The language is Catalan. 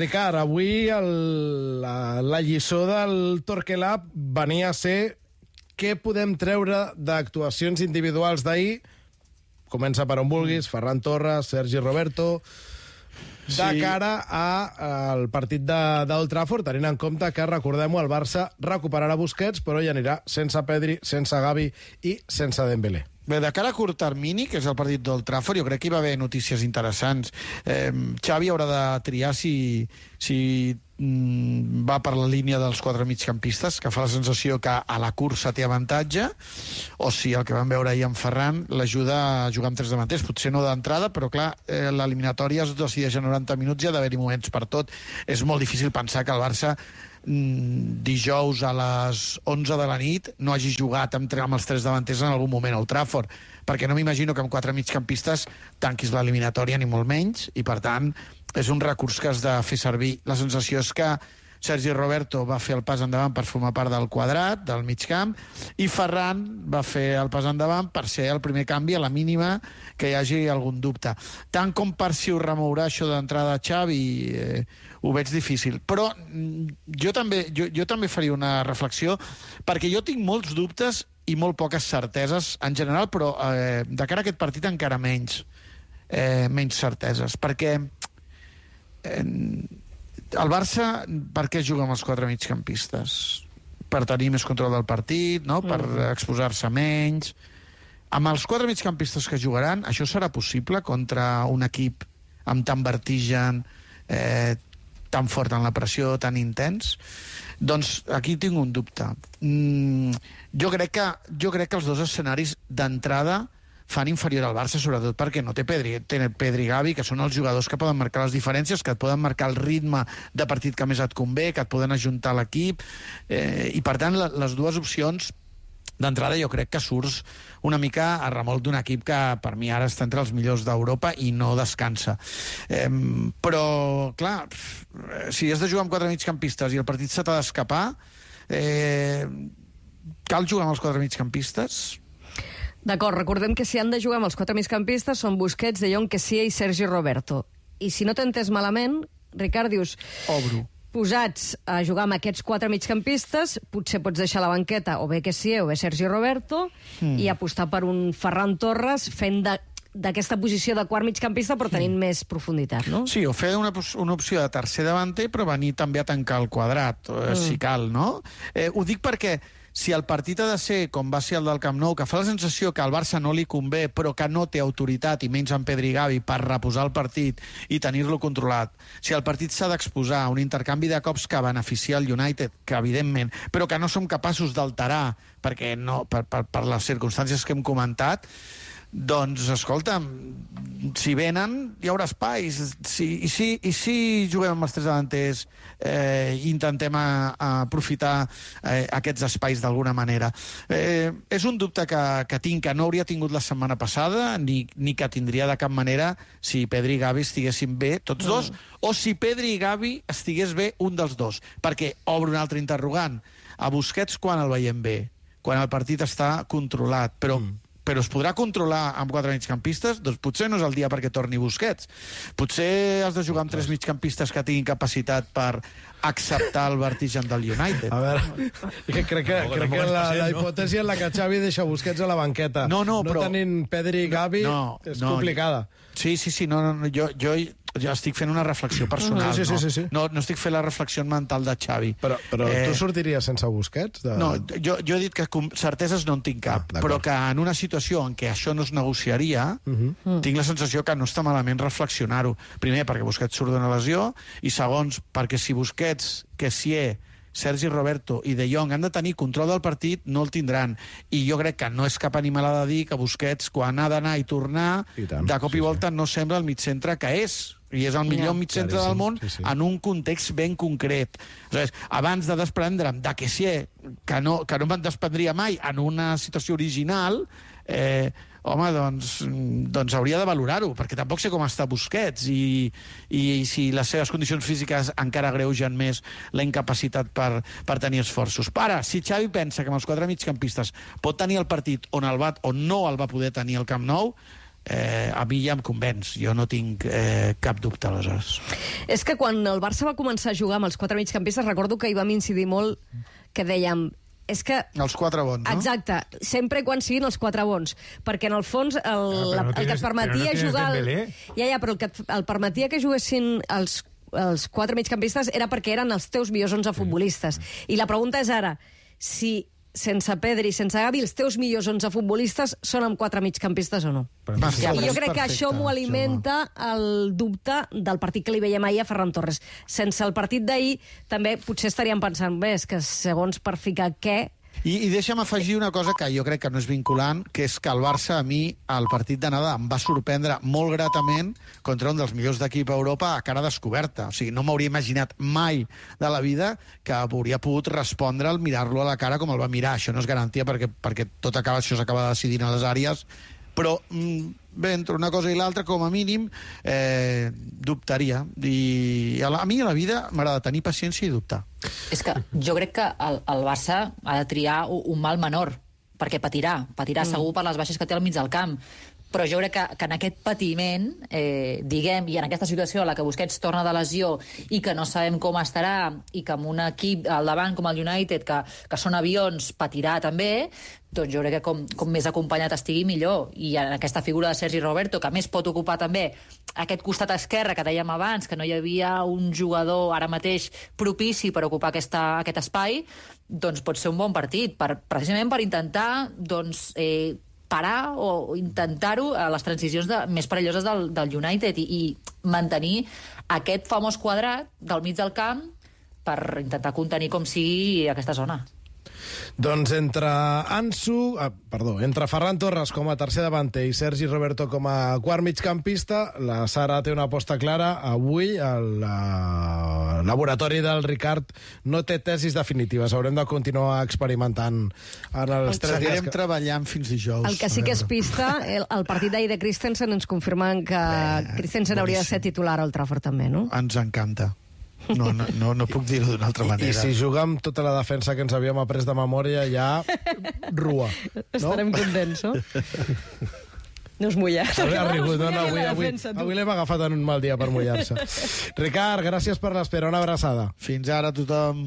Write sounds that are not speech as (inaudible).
Ricard, avui el, la, la lliçó del Torquelà venia a ser què podem treure d'actuacions individuals d'ahir. Comença per on vulguis, Ferran Torres, Sergi Roberto de Sí. cara a, al partit de- d'Old Trafford, tenint en compte que, recordem-ho, el Barça recuperarà Busquets, però hi anirà sense Pedri, sense Gavi i sense Dembélé. Bé, de cara a curt termini, que és el partit del Trafford, jo crec que hi va haver notícies interessants. Eh, Xavi haurà de triar si, si mm, va per la línia dels quatre migcampistes, que fa la sensació que a la cursa té avantatge, o si el que vam veure ahir amb Ferran l'ajuda a jugar amb tres davanters, potser no d'entrada, però clar, eh, l'eliminatòria es decideix a 90 minuts i ha d'haver-hi moments per tot. És molt difícil pensar que el Barça dijous a les 11 de la nit no hagi jugat amb, amb els tres davanters en algun moment al Trafford, perquè no m'imagino que amb quatre migcampistes tanquis l'eliminatòria ni molt menys, i per tant és un recurs que has de fer servir. La sensació és que Sergi Roberto va fer el pas endavant per formar part del quadrat, del mig camp, i Ferran va fer el pas endavant per ser el primer canvi a la mínima que hi hagi algun dubte. Tant com per si ho remourà això d'entrada a Xavi, eh, ho veig difícil. Però mm, jo també, jo, jo també faria una reflexió, perquè jo tinc molts dubtes i molt poques certeses en general, però eh, de cara a aquest partit encara menys, eh, menys certeses, perquè eh, el Barça, per què juga amb els quatre migcampistes? Per tenir més control del partit, no? per exposar-se menys... Amb els quatre migcampistes que jugaran, això serà possible contra un equip amb tant vertigen, eh, tan fort en la pressió, tan intens? Doncs aquí tinc un dubte. Mm, jo, crec que, jo crec que els dos escenaris d'entrada fan inferior al Barça, sobretot perquè no té Pedri, té Pedri Gavi, que són els jugadors que poden marcar les diferències, que et poden marcar el ritme de partit que més et convé, que et poden ajuntar l'equip, eh, i per tant les dues opcions d'entrada jo crec que surts una mica a remolc d'un equip que per mi ara està entre els millors d'Europa i no descansa. Eh, però, clar, si has de jugar amb quatre migcampistes i el partit se t'ha d'escapar, eh, cal jugar amb els quatre migcampistes? D'acord, recordem que si han de jugar amb els quatre migcampistes són Busquets, De Jong, Kessie i Sergi Roberto. I si no t'he entès malament, Ricard, dius... Obro. Posats a jugar amb aquests quatre migcampistes, potser pots deixar la banqueta o bé Kessie o bé Sergi Roberto mm. i apostar per un Ferran Torres fent de d'aquesta posició de quart migcampista però tenint més profunditat, no? Sí, o fer una, una opció de tercer davanter, però venir també a tancar el quadrat, eh, si cal, no? Eh, ho dic perquè si el partit ha de ser com va ser el del Camp Nou, que fa la sensació que al Barça no li convé, però que no té autoritat, i menys en Pedri i Gavi, per reposar el partit i tenir-lo controlat, si el partit s'ha d'exposar a un intercanvi de cops que beneficia el United, que evidentment, però que no som capaços d'alterar, perquè no, per, per, per les circumstàncies que hem comentat, doncs, escolta, si venen, hi haurà espais. Si, i, si, I si juguem amb els tres davanters eh, i intentem a, a aprofitar eh, aquests espais d'alguna manera? Eh, és un dubte que, que tinc, que no hauria tingut la setmana passada, ni, ni que tindria de cap manera si Pedri i Gavi estiguessin bé, tots dos, o si Pedri i Gavi estigués bé un dels dos. Perquè, obre un altre interrogant, a Busquets quan el veiem bé? Quan el partit està controlat, però mm però es podrà controlar amb quatre migcampistes? Doncs potser no és el dia perquè torni Busquets. Potser has de jugar amb tres migcampistes que tinguin capacitat per acceptar el vertigen del United. A veure, (laughs) que crec que, Tampoc- crec que la, passem, la no? hipòtesi en la que Xavi deixa Busquets a la banqueta. No, no, però- No tenint Pedri i Gavi No, és no, complicada. Sí, sí, sí, no, no, no jo, jo, jo estic fent una reflexió personal, Sí, sí, sí, sí, sí. No, no estic fent la reflexió mental de Xavi. Però, però Eh, tu sortiries sense Busquets? De... No, jo, jo he dit que com- certeses no en tinc cap, Ah, però que en una situació en què això no es negociaria, uh Mhm. -huh. tinc la sensació que no està malament reflexionar-ho. Primer, perquè Busquets surt d'una lesió, i segons, perquè si Busquets, Kessie, Sergi Roberto i De Jong han de tenir control del partit, no el tindran. I jo crec que no és cap animalada dir que Busquets, quan ha d'anar i tornar, I tant, de cop sí, i volta no sembla el mig-centre que és i és el millor mig-centre Claríssim, del món sí, sí. en un context ben concret. Aleshores, abans de desprendre'm de Kessie, que no, que no me'n desprendria mai en una situació original, eh, home, doncs, doncs hauria de valorar-ho, perquè tampoc sé com està Busquets i, i si les seves condicions físiques encara agreugen més la incapacitat per, per tenir esforços. Ara, si Xavi pensa que amb els quatre migcampistes pot tenir el partit on el va, on no el va poder tenir al Camp Nou, eh, a mi ja em convenç. Jo no tinc eh, cap dubte, aleshores. És que quan el Barça va començar a jugar amb els quatre migcampistes, recordo que hi vam incidir molt que dèiem és que... Els quatre bons, no? Exacte, sempre quan siguin els quatre bons, perquè en el fons el, la, no el que et permetia no jugar... El, ja, ja, però el que et, el permetia que juguessin els, els quatre migcampistes era perquè eren els teus millors 11 futbolistes. I la pregunta és ara, si sense Pedri, sense Gavi, els teus millors 11 futbolistes són amb quatre migcampistes o no? Sí, I jo crec que això m'ho alimenta el dubte del partit que li veiem ahir a Ferran Torres. Sense el partit d'ahir, també potser estaríem pensant, bé, és que segons per ficar què, I, I deixa'm afegir una cosa que jo crec que no és vinculant, que és que el Barça a mi, al partit d'anada, em va sorprendre molt gratament contra un dels millors d'equip a Europa a cara descoberta. O sigui, no m'hauria imaginat mai de la vida que hauria pogut respondre al mirar-lo a la cara com el va mirar. Això no és garantia perquè, perquè tot acaba, això s'acaba decidint a les àrees, però mm, bé, entre una cosa i l'altra, com a mínim, eh, dubtaria. I a, la, a mi a la vida m'agrada tenir paciència i dubtar. És que jo crec que el, el Barça ha de triar un, un mal menor, perquè patirà, patirà mm. segur per les baixes que té al mig del camp. Però jo crec que, que en aquest patiment, eh, diguem, i en aquesta situació en la que Busquets torna de lesió i que no sabem com estarà, i que amb un equip al davant com el United, que, que són avions, patirà també, doncs jo crec que com, com més acompanyat estigui, millor. I en aquesta figura de Sergi Roberto, que més pot ocupar també aquest costat esquerre que dèiem abans, que no hi havia un jugador ara mateix propici per ocupar aquesta, aquest espai, doncs pot ser un bon partit, per, precisament per intentar doncs, eh, parar o intentar-ho a les transicions de, més perilloses del, del United i, i mantenir aquest famós quadrat del mig del camp per intentar contenir com sigui aquesta zona. Doncs entre Ansu, ah, perdó, entre Ferran Torres com a tercer davanter i Sergi Roberto com a quart migcampista, la Sara té una aposta clara. Avui el uh, laboratori del Ricard no té tesis definitives. Haurem de continuar experimentant en els tres dies Seguirem que... treballant fins dijous. el que sí que és pista, el, el partit d'ahir de Christensen ens confirmen que Christensen hauria de ser titular al Trafford també, no? Ens encanta. No, no, no, no puc dir-ho d'una altra I, I manera. si juga amb tota la defensa que ens havíem après de memòria, ja rua. No? Estarem contents, no? No us mulla. Ha, ha rigut, no, no, avui, la avui, avui l'hem agafat en un mal dia per mullar-se. (laughs) Ricard, gràcies per l'espera, una abraçada. Fins ara, tothom.